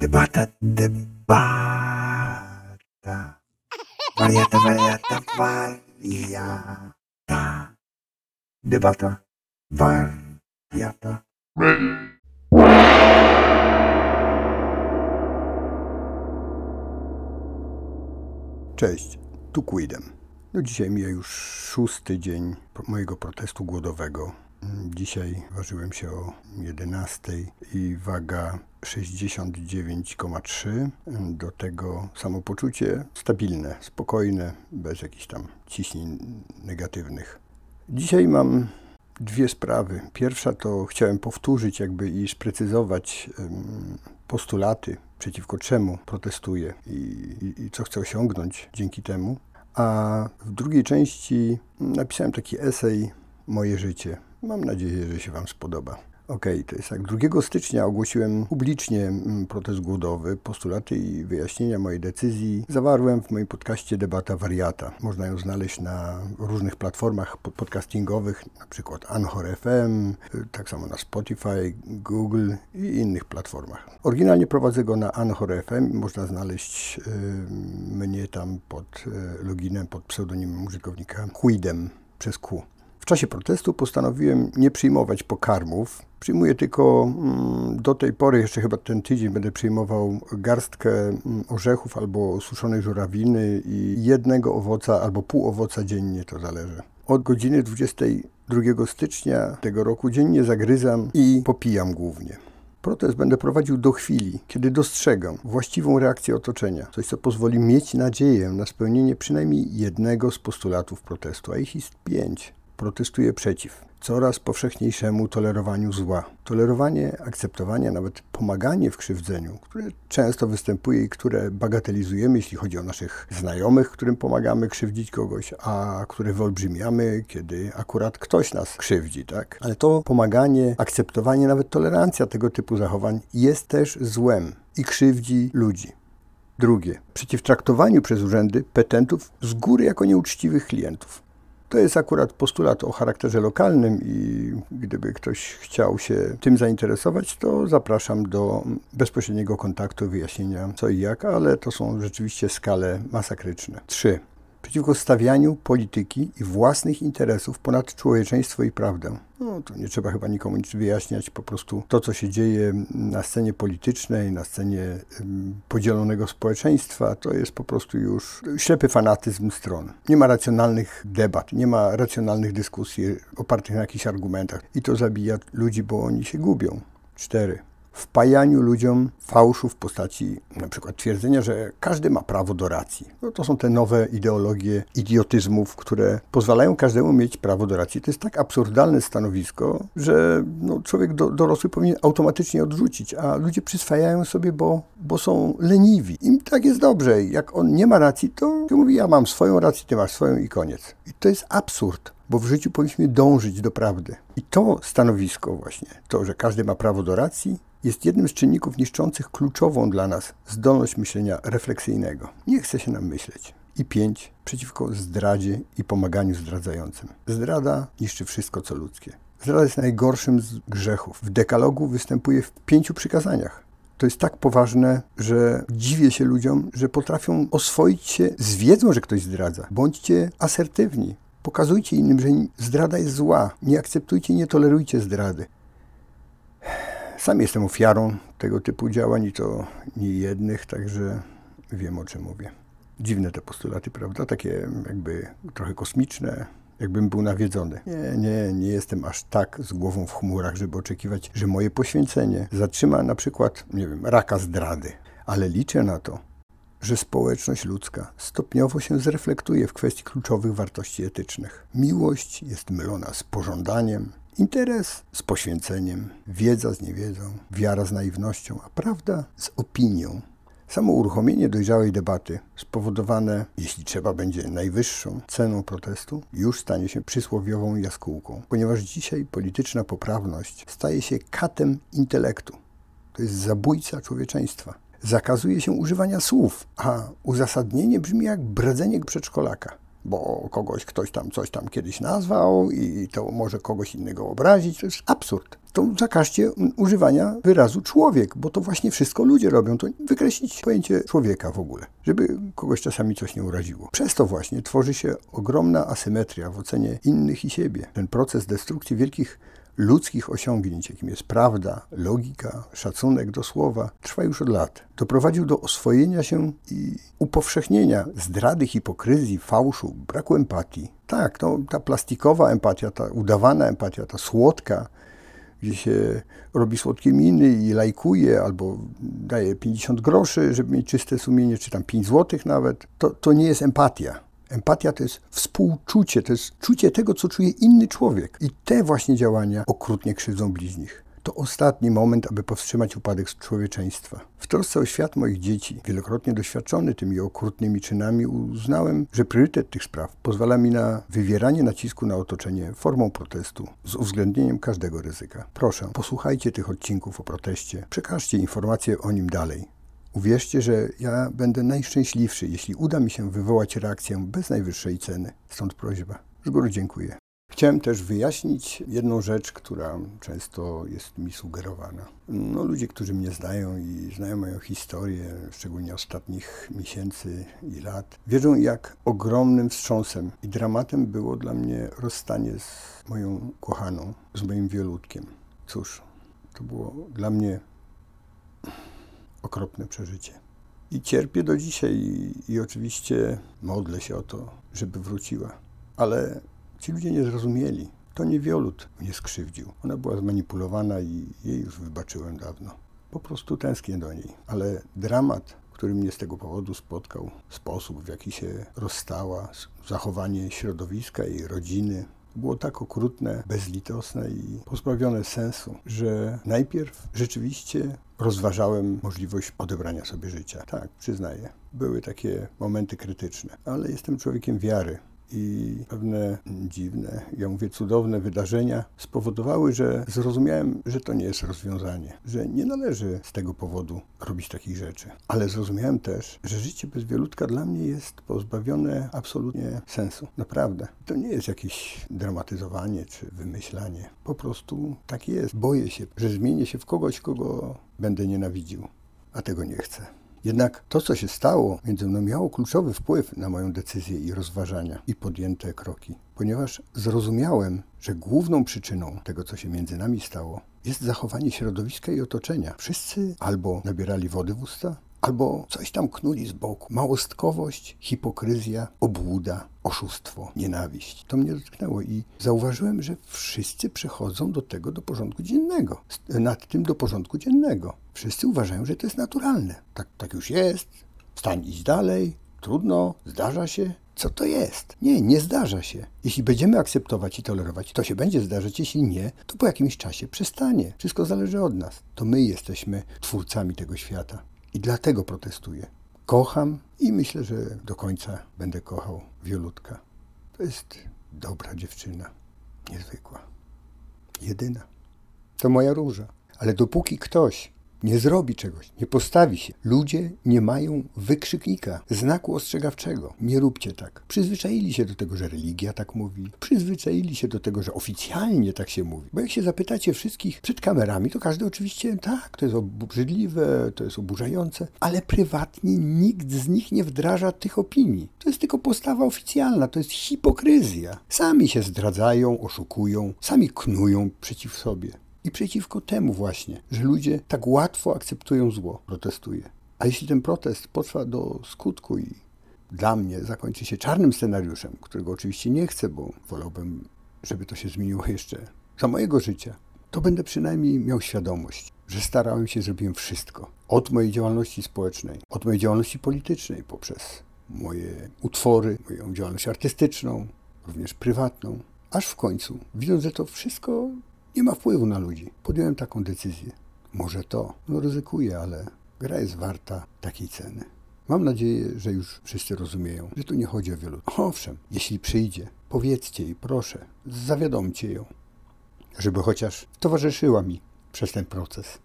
Debata, debata. Wariata, wariata, wariata. Debata, wariata. Cześć, tu Quidem. No dzisiaj mija już szósty dzień mojego protestu głodowego. Dzisiaj ważyłem się o 11 i waga 69,3. Do tego samopoczucie stabilne, spokojne, bez jakichś tam ciśnień negatywnych. Dzisiaj mam dwie sprawy. Pierwsza to chciałem powtórzyć jakby i sprecyzować postulaty, przeciwko czemu protestuję i, i, i co chcę osiągnąć dzięki temu. A w drugiej części napisałem taki esej Moje życie. Mam nadzieję, że się Wam spodoba. Okej, okay, to jest tak. 2 stycznia ogłosiłem publicznie mm, protest głodowy. Postulaty i wyjaśnienia mojej decyzji zawarłem w moim podcaście Debata Wariata. Można ją znaleźć na różnych platformach podcastingowych, na przykład Anchor FM, tak samo na Spotify, Google i innych platformach. Oryginalnie prowadzę go na Anchor FM można znaleźć y, mnie tam pod y, loginem, pod pseudonimem użytkownika Quidem przez Q. Czasie protestu postanowiłem nie przyjmować pokarmów. Przyjmuję tylko mm, do tej pory, jeszcze chyba ten tydzień, będę przyjmował garstkę mm, orzechów albo suszonej żurawiny i jednego owoca albo pół owoca dziennie, to zależy. Od godziny 22 stycznia tego roku dziennie zagryzam i popijam głównie. Protest będę prowadził do chwili, kiedy dostrzegam właściwą reakcję otoczenia, coś co pozwoli mieć nadzieję na spełnienie przynajmniej jednego z postulatów protestu, a ich jest pięć protestuje przeciw coraz powszechniejszemu tolerowaniu zła. Tolerowanie, akceptowanie, nawet pomaganie w krzywdzeniu, które często występuje i które bagatelizujemy, jeśli chodzi o naszych znajomych, którym pomagamy krzywdzić kogoś, a które wyolbrzymiamy, kiedy akurat ktoś nas krzywdzi, tak? Ale to pomaganie, akceptowanie, nawet tolerancja tego typu zachowań jest też złem i krzywdzi ludzi. Drugie, przeciw traktowaniu przez urzędy petentów z góry jako nieuczciwych klientów. To jest akurat postulat o charakterze lokalnym i gdyby ktoś chciał się tym zainteresować, to zapraszam do bezpośredniego kontaktu, wyjaśnienia co i jak, ale to są rzeczywiście skale masakryczne. 3 przeciwko stawianiu polityki i własnych interesów ponad człowieczeństwo i prawdę. No, to nie trzeba chyba nikomu nic wyjaśniać, po prostu to, co się dzieje na scenie politycznej, na scenie podzielonego społeczeństwa, to jest po prostu już ślepy fanatyzm stron. Nie ma racjonalnych debat, nie ma racjonalnych dyskusji opartych na jakichś argumentach i to zabija ludzi, bo oni się gubią. Cztery wpajaniu ludziom fałszu w postaci na przykład twierdzenia, że każdy ma prawo do racji. No to są te nowe ideologie idiotyzmów, które pozwalają każdemu mieć prawo do racji. To jest tak absurdalne stanowisko, że no, człowiek do, dorosły powinien automatycznie odrzucić, a ludzie przyswajają sobie, bo, bo są leniwi. Im tak jest dobrze. Jak on nie ma racji, to mówi, ja mam swoją rację, ty masz swoją i koniec. I to jest absurd bo w życiu powinniśmy dążyć do prawdy. I to stanowisko właśnie, to, że każdy ma prawo do racji, jest jednym z czynników niszczących kluczową dla nas zdolność myślenia refleksyjnego. Nie chce się nam myśleć. I pięć, przeciwko zdradzie i pomaganiu zdradzającym. Zdrada niszczy wszystko, co ludzkie. Zdrada jest najgorszym z grzechów. W dekalogu występuje w pięciu przykazaniach. To jest tak poważne, że dziwię się ludziom, że potrafią oswoić się z wiedzą, że ktoś zdradza. Bądźcie asertywni. Pokazujcie innym, że zdrada jest zła. Nie akceptujcie, nie tolerujcie zdrady. Sam jestem ofiarą tego typu działań i to nie jednych, także wiem o czym mówię. Dziwne te postulaty, prawda? Takie jakby trochę kosmiczne, jakbym był nawiedzony. Nie, nie, nie jestem aż tak z głową w chmurach, żeby oczekiwać, że moje poświęcenie zatrzyma na przykład, nie wiem, raka zdrady. Ale liczę na to, że społeczność ludzka stopniowo się zreflektuje w kwestii kluczowych wartości etycznych. Miłość jest mylona z pożądaniem, Interes z poświęceniem, wiedza z niewiedzą, wiara z naiwnością, a prawda z opinią. Samo uruchomienie dojrzałej debaty, spowodowane, jeśli trzeba będzie, najwyższą ceną protestu, już stanie się przysłowiową jaskółką, ponieważ dzisiaj polityczna poprawność staje się katem intelektu. To jest zabójca człowieczeństwa. Zakazuje się używania słów, a uzasadnienie brzmi jak bredzenie przedszkolaka bo kogoś ktoś tam coś tam kiedyś nazwał i to może kogoś innego obrazić. To jest absurd. to zakażcie używania wyrazu człowiek, bo to właśnie wszystko ludzie robią. To wykreślić pojęcie człowieka w ogóle, żeby kogoś czasami coś nie uraziło. Przez to właśnie tworzy się ogromna asymetria w ocenie innych i siebie. Ten proces destrukcji wielkich ludzkich osiągnięć, jakim jest prawda, logika, szacunek do słowa, trwa już od lat. Doprowadził do oswojenia się i upowszechnienia zdrady, hipokryzji, fałszu, braku empatii. Tak, no, ta plastikowa empatia, ta udawana empatia, ta słodka, gdzie się robi słodkie miny i lajkuje, albo daje 50 groszy, żeby mieć czyste sumienie, czy tam 5 złotych nawet, to, to nie jest empatia. Empatia to jest współczucie, to jest czucie tego, co czuje inny człowiek. I te właśnie działania okrutnie krzywdzą bliźnich. To ostatni moment, aby powstrzymać upadek człowieczeństwa. W trosce o świat moich dzieci, wielokrotnie doświadczony tymi okrutnymi czynami, uznałem, że priorytet tych spraw pozwala mi na wywieranie nacisku na otoczenie formą protestu z uwzględnieniem każdego ryzyka. Proszę, posłuchajcie tych odcinków o proteście, przekażcie informacje o nim dalej. Uwierzcie, że ja będę najszczęśliwszy, jeśli uda mi się wywołać reakcję bez najwyższej ceny. Stąd prośba. Z góry dziękuję. Chciałem też wyjaśnić jedną rzecz, która często jest mi sugerowana. No, ludzie, którzy mnie znają i znają moją historię, szczególnie ostatnich miesięcy i lat, wiedzą, jak ogromnym wstrząsem i dramatem było dla mnie rozstanie z moją kochaną, z moim wielutkiem. Cóż, to było dla mnie okropne przeżycie. I cierpię do dzisiaj i, i oczywiście modlę się o to, żeby wróciła. Ale ci ludzie nie zrozumieli. To nie Wiolut mnie skrzywdził. Ona była zmanipulowana i jej już wybaczyłem dawno. Po prostu tęsknię do niej. Ale dramat, który mnie z tego powodu spotkał, sposób w jaki się rozstała, zachowanie środowiska jej rodziny, było tak okrutne, bezlitosne i pozbawione sensu, że najpierw rzeczywiście rozważałem możliwość odebrania sobie życia. Tak, przyznaję. Były takie momenty krytyczne, ale jestem człowiekiem wiary i pewne dziwne, ja mówię cudowne wydarzenia spowodowały, że zrozumiałem, że to nie jest rozwiązanie, że nie należy z tego powodu robić takich rzeczy. Ale zrozumiałem też, że życie bez wielutka dla mnie jest pozbawione absolutnie sensu. Naprawdę. To nie jest jakieś dramatyzowanie czy wymyślanie. Po prostu tak jest. Boję się, że zmienię się w kogoś, kogo będę nienawidził, a tego nie chcę. Jednak to, co się stało między mną, miało kluczowy wpływ na moją decyzję i rozważania i podjęte kroki, ponieważ zrozumiałem, że główną przyczyną tego, co się między nami stało, jest zachowanie środowiska i otoczenia. Wszyscy albo nabierali wody w usta, albo coś tam knuli z boku. Małostkowość, hipokryzja, obłuda, oszustwo, nienawiść. To mnie dotknęło i zauważyłem, że wszyscy przechodzą do tego do porządku dziennego, nad tym do porządku dziennego. Wszyscy uważają, że to jest naturalne. Tak, tak już jest, stań iść dalej, trudno, zdarza się. Co to jest? Nie, nie zdarza się. Jeśli będziemy akceptować i tolerować, to się będzie zdarzać. Jeśli nie, to po jakimś czasie przestanie. Wszystko zależy od nas. To my jesteśmy twórcami tego świata. I dlatego protestuję. Kocham i myślę, że do końca będę kochał Wiolutka. To jest dobra dziewczyna, niezwykła, jedyna. To moja róża. Ale dopóki ktoś nie zrobi czegoś, nie postawi się. Ludzie nie mają wykrzyknika, znaku ostrzegawczego. Nie róbcie tak. Przyzwyczaili się do tego, że religia tak mówi. Przyzwyczaili się do tego, że oficjalnie tak się mówi. Bo jak się zapytacie wszystkich przed kamerami, to każdy oczywiście tak, to jest obrzydliwe, to jest oburzające, ale prywatnie nikt z nich nie wdraża tych opinii. To jest tylko postawa oficjalna, to jest hipokryzja. Sami się zdradzają, oszukują, sami knują przeciw sobie. I przeciwko temu właśnie, że ludzie tak łatwo akceptują zło, protestuje. A jeśli ten protest potrwa do skutku i dla mnie zakończy się czarnym scenariuszem, którego oczywiście nie chcę, bo wolałbym, żeby to się zmieniło jeszcze za mojego życia, to będę przynajmniej miał świadomość, że starałem się, zrobiłem wszystko. Od mojej działalności społecznej, od mojej działalności politycznej, poprzez moje utwory, moją działalność artystyczną, również prywatną, aż w końcu, widząc, że to wszystko nie ma wpływu na ludzi. Podjąłem taką decyzję. Może to, no ryzykuję, ale gra jest warta takiej ceny. Mam nadzieję, że już wszyscy rozumieją, że tu nie chodzi o wielu. Owszem, jeśli przyjdzie, powiedzcie jej, proszę, zawiadomcie ją, żeby chociaż towarzyszyła mi przez ten proces.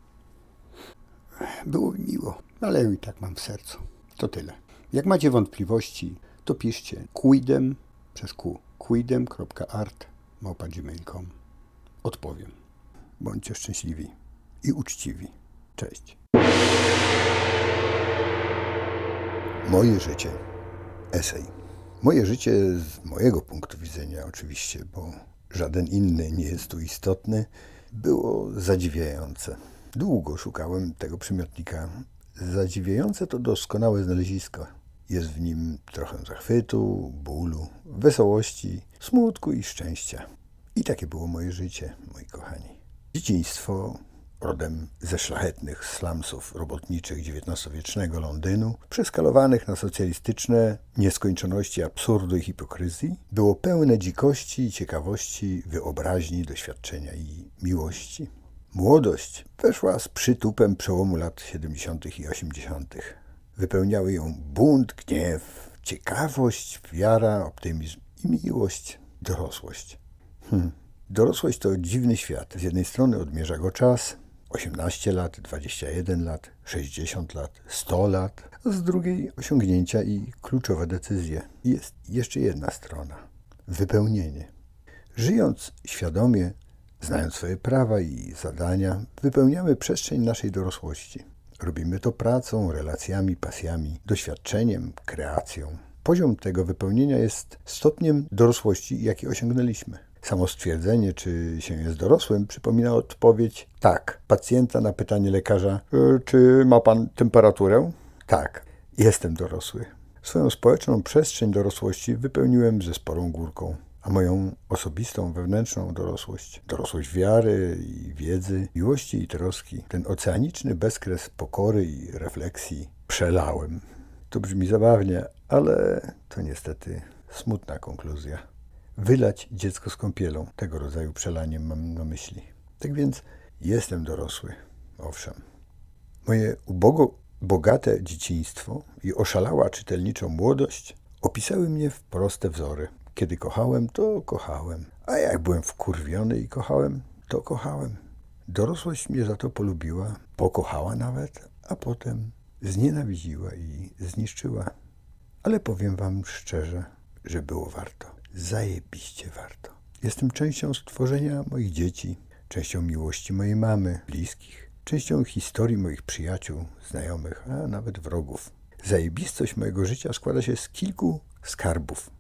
Było mi miło, ale i tak mam w sercu. To tyle. Jak macie wątpliwości, to piszcie quidem przez q quidem.art odpowiem. Bądźcie szczęśliwi i uczciwi. Cześć. Moje życie. Esej. Moje życie z mojego punktu widzenia, oczywiście, bo żaden inny nie jest tu istotny, było zadziwiające. Długo szukałem tego przymiotnika. Zadziwiające to doskonałe znalezisko. Jest w nim trochę zachwytu, bólu, wesołości, smutku i szczęścia. I takie było moje życie, moi kochani. Dzieciństwo rodem ze szlachetnych slumsów robotniczych XIX-wiecznego Londynu, przeskalowanych na socjalistyczne nieskończoności absurdu i hipokryzji, było pełne dzikości, ciekawości, wyobraźni, doświadczenia i miłości. Młodość weszła z przytupem przełomu lat 70. i 80. Wypełniały ją bunt, gniew, ciekawość, wiara, optymizm i miłość, dorosłość. Hmm. Dorosłość to dziwny świat. Z jednej strony odmierza go czas, 18 lat, 21 lat, 60 lat, 100 lat, a z drugiej osiągnięcia i kluczowe decyzje. Jest jeszcze jedna strona wypełnienie. Żyjąc świadomie, znając swoje prawa i zadania, wypełniamy przestrzeń naszej dorosłości. Robimy to pracą, relacjami, pasjami, doświadczeniem, kreacją. Poziom tego wypełnienia jest stopniem dorosłości, jaki osiągnęliśmy. Samo stwierdzenie, czy się jest dorosłym, przypomina odpowiedź tak. Pacjenta na pytanie lekarza, "E, czy ma pan temperaturę? Tak, jestem dorosły. Swoją społeczną przestrzeń dorosłości wypełniłem ze sporą górką, a moją osobistą, wewnętrzną dorosłość, dorosłość wiary i wiedzy, miłości i troski, ten oceaniczny bezkres pokory i refleksji przelałem. To brzmi zabawnie, ale to niestety smutna konkluzja wylać dziecko z kąpielą. Tego rodzaju przelaniem mam na myśli. Tak więc jestem dorosły, owszem. Moje ubogo bogate dzieciństwo i oszalała czytelniczą młodość opisały mnie w proste wzory. Kiedy kochałem, to kochałem. A jak byłem wkurwiony i kochałem, to kochałem. Dorosłość mnie za to polubiła, pokochała nawet, a potem znienawidziła i zniszczyła. Ale powiem wam szczerze, że było warto zajebiście warto. Jestem częścią stworzenia moich dzieci, częścią miłości mojej mamy, bliskich, częścią historii moich przyjaciół, znajomych, a nawet wrogów. Zajebistość mojego życia składa się z kilku skarbów.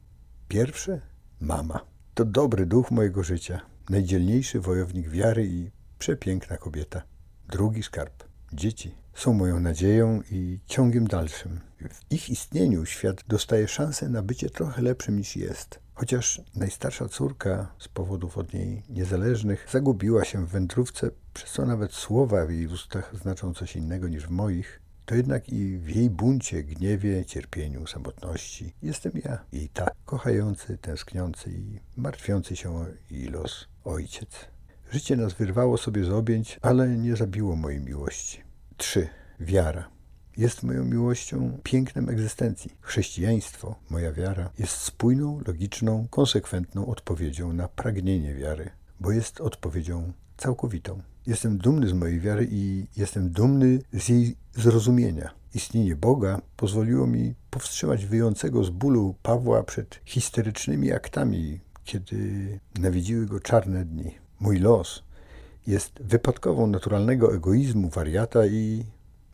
Pierwsze mama. To dobry duch mojego życia, najdzielniejszy wojownik wiary i przepiękna kobieta. Drugi skarb dzieci są moją nadzieją i ciągiem dalszym. W ich istnieniu świat dostaje szansę na bycie trochę lepszym niż jest. Chociaż najstarsza córka z powodów od niej niezależnych zagubiła się w wędrówce, przez co nawet słowa w jej ustach znaczą coś innego niż w moich, to jednak i w jej buncie, gniewie, cierpieniu, samotności jestem ja, jej tak kochający, tęskniący i martwiący się o jej los ojciec. Życie nas wyrwało sobie z objęć, ale nie zabiło mojej miłości. 3. Wiara jest moją miłością, pięknem egzystencji. Chrześcijaństwo, moja wiara, jest spójną, logiczną, konsekwentną odpowiedzią na pragnienie wiary, bo jest odpowiedzią całkowitą. Jestem dumny z mojej wiary i jestem dumny z jej zrozumienia. Istnienie Boga pozwoliło mi powstrzymać wyjącego z bólu Pawła przed histerycznymi aktami, kiedy nawiedziły go czarne dni. Mój los jest wypadkową naturalnego egoizmu wariata i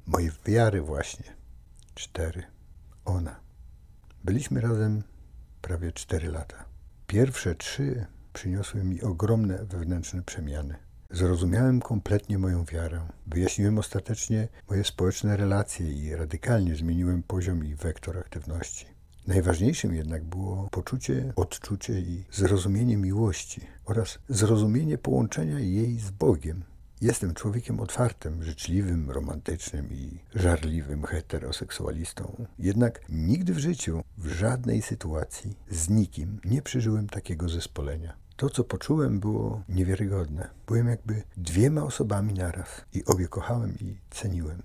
mojej wiary właśnie. Cztery. Ona. Byliśmy razem prawie cztery lata. Pierwsze trzy przyniosły mi ogromne wewnętrzne przemiany. Zrozumiałem kompletnie moją wiarę. Wyjaśniłem ostatecznie moje społeczne relacje i radykalnie zmieniłem poziom i wektor aktywności. Najważniejszym jednak było poczucie, odczucie i zrozumienie miłości oraz zrozumienie połączenia jej z Bogiem. Jestem człowiekiem otwartym, życzliwym, romantycznym i żarliwym heteroseksualistą. Jednak nigdy w życiu, w żadnej sytuacji, z nikim nie przeżyłem takiego zespolenia. To, co poczułem, było niewiarygodne. Byłem jakby dwiema osobami naraz i obie kochałem i ceniłem.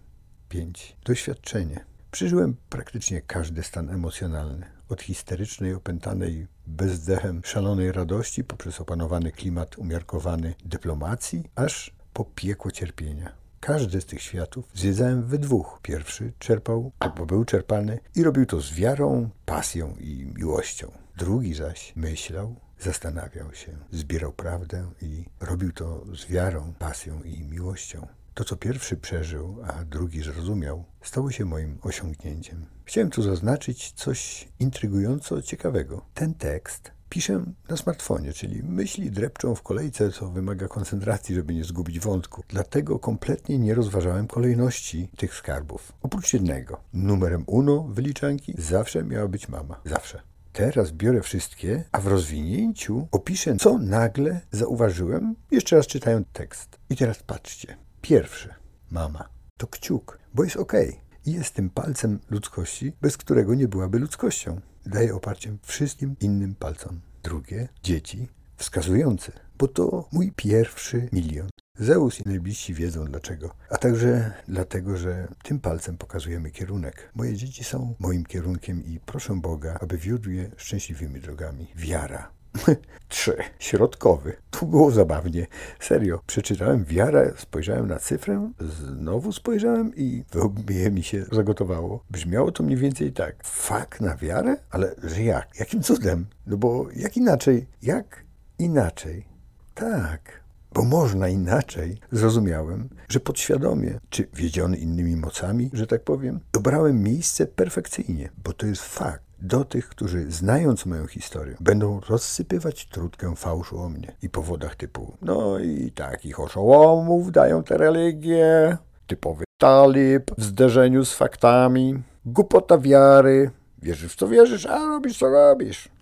5. Doświadczenie. Przeżyłem praktycznie każdy stan emocjonalny. Od histerycznej, opętanej bezdechem szalonej radości poprzez opanowany klimat umiarkowany dyplomacji, aż po piekło cierpienia. Każdy z tych światów zwiedzałem we dwóch. Pierwszy czerpał albo był czerpany i robił to z wiarą, pasją i miłością. Drugi zaś myślał, Zastanawiał się, zbierał prawdę i robił to z wiarą, pasją i miłością. To, co pierwszy przeżył, a drugi zrozumiał, stało się moim osiągnięciem. Chciałem tu zaznaczyć coś intrygująco ciekawego. Ten tekst piszę na smartfonie, czyli myśli drepczą w kolejce, co wymaga koncentracji, żeby nie zgubić wątku. Dlatego kompletnie nie rozważałem kolejności tych skarbów. Oprócz jednego. Numerem uno wyliczanki zawsze miała być mama. Zawsze. Teraz biorę wszystkie, a w rozwinięciu opiszę, co nagle zauważyłem, jeszcze raz czytając tekst. I teraz patrzcie. Pierwszy. Mama. To kciuk, bo jest okej. I jest tym palcem ludzkości, bez którego nie byłaby ludzkością. Daje oparciem wszystkim innym palcom. Drugie. Dzieci. Wskazujące, bo to mój pierwszy milion. Zeus i najbliżsi wiedzą dlaczego, a także dlatego, że tym palcem pokazujemy kierunek. Moje dzieci są moim kierunkiem i proszę Boga, aby wiódł je szczęśliwymi drogami. Wiara. Trzy. Środkowy. Tu było zabawnie. Serio. Przeczytałem wiarę, spojrzałem na cyfrę, znowu spojrzałem i wyłbie mi się zagotowało. Brzmiało to mniej więcej tak. Fak na wiarę? Ale że jak? Jakim cudem? No bo jak inaczej? Jak inaczej? Tak, bo można inaczej. Zrozumiałem, że podświadomie, czy wiedziony innymi mocami, że tak powiem, dobrałem miejsce perfekcyjnie, bo to jest fakt. Do tych, którzy znając moją historię, będą rozsypywać trutkę fałszu o mnie i powodach typu no i takich oszołomów dają te religie, typowy talib w zderzeniu z faktami, głupota wiary, wierzysz w co wierzysz, a robisz co robisz.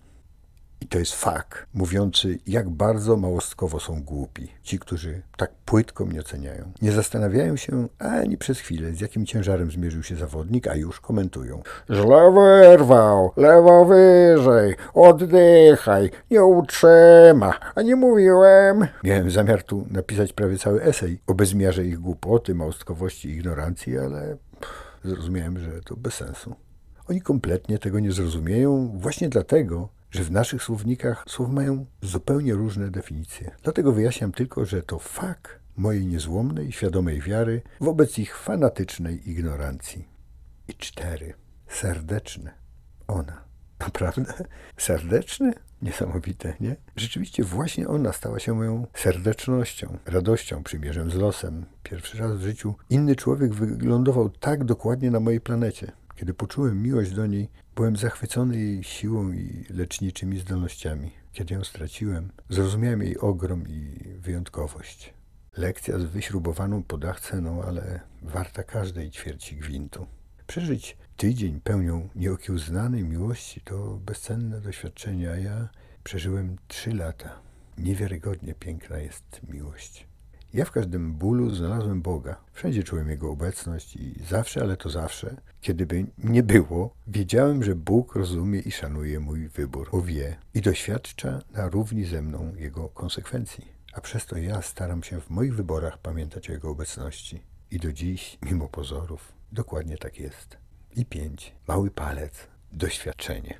I to jest fakt, mówiący, jak bardzo małostkowo są głupi. Ci, którzy tak płytko mnie oceniają. Nie zastanawiają się ani przez chwilę, z jakim ciężarem zmierzył się zawodnik, a już komentują. Źle wyrwał, lewo wyżej, oddychaj, nie utrzyma, a nie mówiłem. Miałem zamiar tu napisać prawie cały esej o bezmiarze ich głupoty, małostkowości i ignorancji, ale pff, zrozumiałem, że to bez sensu. Oni kompletnie tego nie zrozumieją, właśnie dlatego, że w naszych słownikach słowa mają zupełnie różne definicje. Dlatego wyjaśniam tylko, że to fakt mojej niezłomnej, świadomej wiary wobec ich fanatycznej ignorancji. I cztery. Serdeczne. Ona. Naprawdę? Serdeczne? Niesamowite, nie? Rzeczywiście właśnie ona stała się moją serdecznością, radością, przymierzem z losem. Pierwszy raz w życiu inny człowiek wylądował tak dokładnie na mojej planecie. Kiedy poczułem miłość do niej, byłem zachwycony jej siłą i leczniczymi zdolnościami. Kiedy ją straciłem, zrozumiałem jej ogrom i wyjątkowość. Lekcja z wyśrubowaną podach no ale warta każdej ćwierci gwintu. Przeżyć tydzień pełnią nieokiełznanej miłości to bezcenne doświadczenie, a ja przeżyłem trzy lata. Niewiarygodnie piękna jest miłość. Ja w każdym bólu znalazłem Boga. Wszędzie czułem Jego obecność i zawsze, ale to zawsze, kiedy by nie było, wiedziałem, że Bóg rozumie i szanuje mój wybór, bo wie i doświadcza na równi ze mną Jego konsekwencji. A przez to ja staram się w moich wyborach pamiętać o Jego obecności. I do dziś, mimo pozorów, dokładnie tak jest. I pięć. Mały palec. Doświadczenie.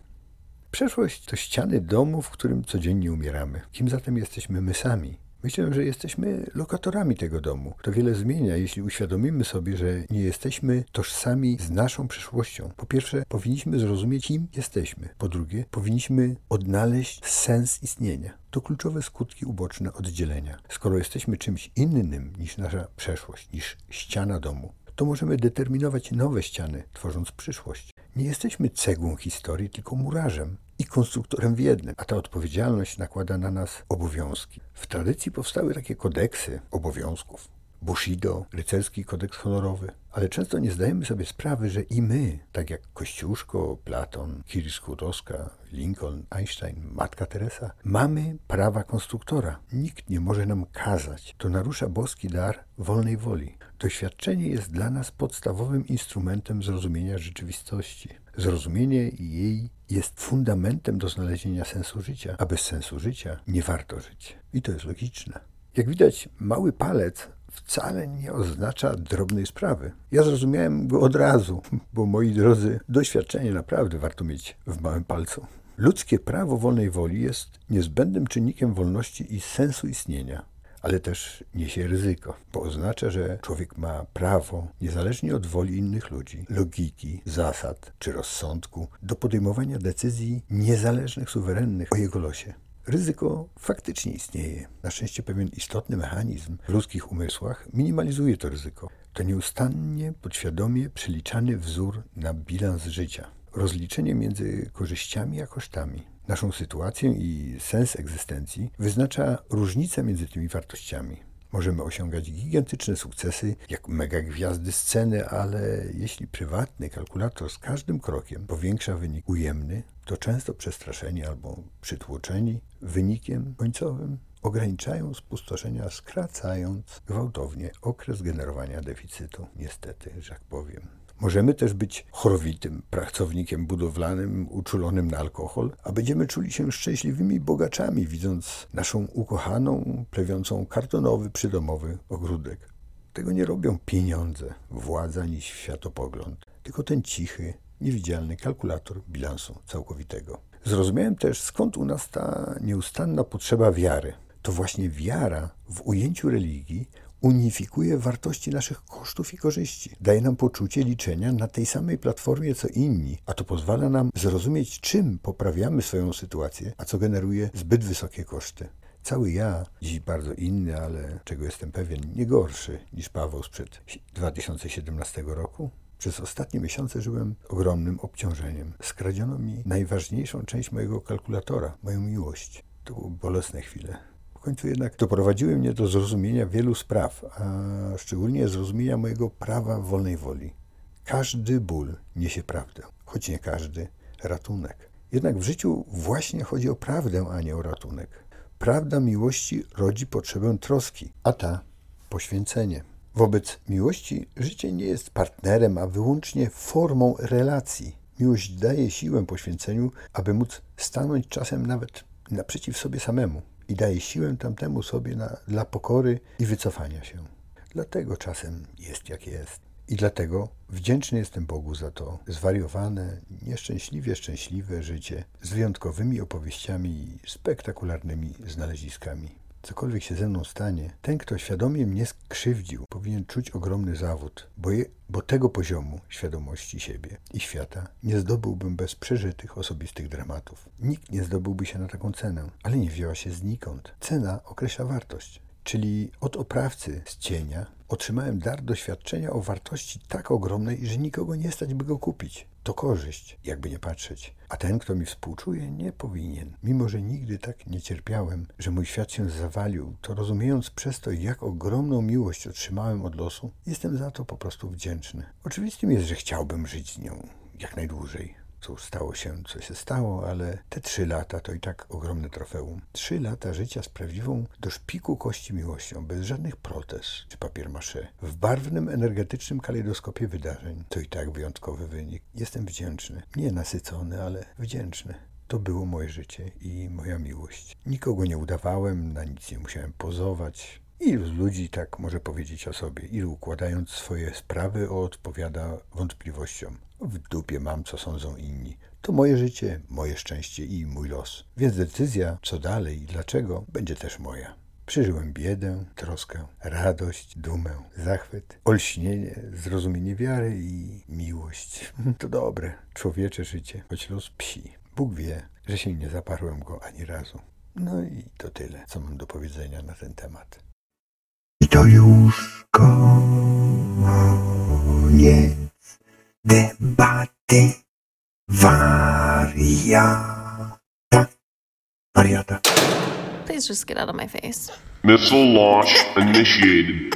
Przeszłość to ściany domu, w którym codziennie umieramy. Kim zatem jesteśmy my sami? Myślę, że jesteśmy lokatorami tego domu. To wiele zmienia, jeśli uświadomimy sobie, że nie jesteśmy tożsami z naszą przyszłością. Po pierwsze, powinniśmy zrozumieć, kim jesteśmy. Po drugie, powinniśmy odnaleźć sens istnienia. To kluczowe skutki uboczne oddzielenia. Skoro jesteśmy czymś innym niż nasza przeszłość, niż ściana domu, to możemy determinować nowe ściany, tworząc przyszłość. Nie jesteśmy cegłą historii, tylko murarzem i konstruktorem w jednym, a ta odpowiedzialność nakłada na nas obowiązki. W tradycji powstały takie kodeksy obowiązków. Bushido, rycerski kodeks honorowy, ale często nie zdajemy sobie sprawy, że i my, tak jak Kościuszko, Platon, Kiri Skłodowska, Lincoln, Einstein, Matka Teresa, mamy prawa konstruktora. Nikt nie może nam kazać. To narusza boski dar wolnej woli. Doświadczenie jest dla nas podstawowym instrumentem zrozumienia rzeczywistości. Zrozumienie jej jest fundamentem do znalezienia sensu życia, a bez sensu życia nie warto żyć. I to jest logiczne. Jak widać, mały palec wcale nie oznacza drobnej sprawy. Ja zrozumiałem go od razu, bo moi drodzy, doświadczenie naprawdę warto mieć w małym palcu. Ludzkie prawo wolnej woli jest niezbędnym czynnikiem wolności i sensu istnienia ale też niesie ryzyko, bo oznacza, że człowiek ma prawo, niezależnie od woli innych ludzi, logiki, zasad czy rozsądku, do podejmowania decyzji niezależnych, suwerennych o jego losie. Ryzyko faktycznie istnieje. Na szczęście pewien istotny mechanizm w ludzkich umysłach minimalizuje to ryzyko. To nieustannie, podświadomie przeliczany wzór na bilans życia. Rozliczenie między korzyściami a kosztami. Naszą sytuację i sens egzystencji wyznacza różnica między tymi wartościami. Możemy osiągać gigantyczne sukcesy, jak mega gwiazdy sceny, ale jeśli prywatny kalkulator z każdym krokiem powiększa wynik ujemny, to często przestraszeni albo przytłoczeni wynikiem końcowym ograniczają spustoszenia, skracając gwałtownie okres generowania deficytu. Niestety, że tak powiem. Możemy też być chorowitym pracownikiem budowlanym, uczulonym na alkohol, a będziemy czuli się szczęśliwymi bogaczami, widząc naszą ukochaną, plewiącą kartonowy, przydomowy ogródek. Tego nie robią pieniądze, władza ani światopogląd, tylko ten cichy, niewidzialny kalkulator bilansu całkowitego. Zrozumiałem też, skąd u nas ta nieustanna potrzeba wiary. To właśnie wiara w ujęciu religii unifikuje wartości naszych kosztów i korzyści. Daje nam poczucie liczenia na tej samej platformie co inni, a to pozwala nam zrozumieć, czym poprawiamy swoją sytuację, a co generuje zbyt wysokie koszty. Cały ja, dziś bardzo inny, ale czego jestem pewien, nie gorszy niż Paweł sprzed 2017 roku, przez ostatnie miesiące żyłem ogromnym obciążeniem. Skradziono mi najważniejszą część mojego kalkulatora, moją miłość. To były bolesne chwile. W końcu jednak doprowadziły mnie do zrozumienia wielu spraw, a szczególnie zrozumienia mojego prawa wolnej woli. Każdy ból niesie prawdę, choć nie każdy ratunek. Jednak w życiu właśnie chodzi o prawdę, a nie o ratunek. Prawda miłości rodzi potrzebę troski, a ta poświęcenie. Wobec miłości życie nie jest partnerem, a wyłącznie formą relacji. Miłość daje siłę poświęceniu, aby móc stanąć czasem nawet naprzeciw sobie samemu i daje siłę tamtemu sobie na, dla pokory i wycofania się. Dlatego czasem jest jak jest. I dlatego wdzięczny jestem Bogu za to zwariowane, nieszczęśliwie szczęśliwe życie z wyjątkowymi opowieściami i spektakularnymi znaleziskami. Cokolwiek się ze mną stanie, ten, kto świadomie mnie skrzywdził, powinien czuć ogromny zawód, bo, je, bo tego poziomu świadomości siebie i świata nie zdobyłbym bez przeżytych osobistych dramatów. Nikt nie zdobyłby się na taką cenę, ale nie wzięła się znikąd. Cena określa wartość. Czyli od oprawcy z cienia otrzymałem dar doświadczenia o wartości tak ogromnej, że nikogo nie stać, by go kupić. To korzyść, jakby nie patrzeć. A ten, kto mi współczuje, nie powinien. Mimo, że nigdy tak nie cierpiałem, że mój świat się zawalił, to rozumiejąc przez to, jak ogromną miłość otrzymałem od losu, jestem za to po prostu wdzięczny. Oczywistym jest, że chciałbym żyć z nią jak najdłużej. Cóż, stało się, co się stało, ale te trzy lata to i tak ogromne trofeum. Trzy lata życia z prawdziwą do szpiku kości miłością, bez żadnych protez czy papier maché. W barwnym, energetycznym kalejdoskopie wydarzeń. To i tak wyjątkowy wynik. Jestem wdzięczny. Nie nasycony, ale wdzięczny. To było moje życie i moja miłość. Nikogo nie udawałem, na nic nie musiałem pozować. Ilu z ludzi tak może powiedzieć o sobie? Ilu układając swoje sprawy odpowiada wątpliwościom? W dupie mam, co sądzą inni. To moje życie, moje szczęście i mój los. Więc decyzja, co dalej i dlaczego, będzie też moja. Przeżyłem biedę, troskę, radość, dumę, zachwyt, olśnienie, zrozumienie wiary i miłość. To dobre, człowiecze życie, choć los psi. Bóg wie, że się nie zaparłem go ani razu. No i to tyle, co mam do powiedzenia na ten temat. I to już koniec debaty wariata. Wariata. Please just get out of my face. Missile launch initiated.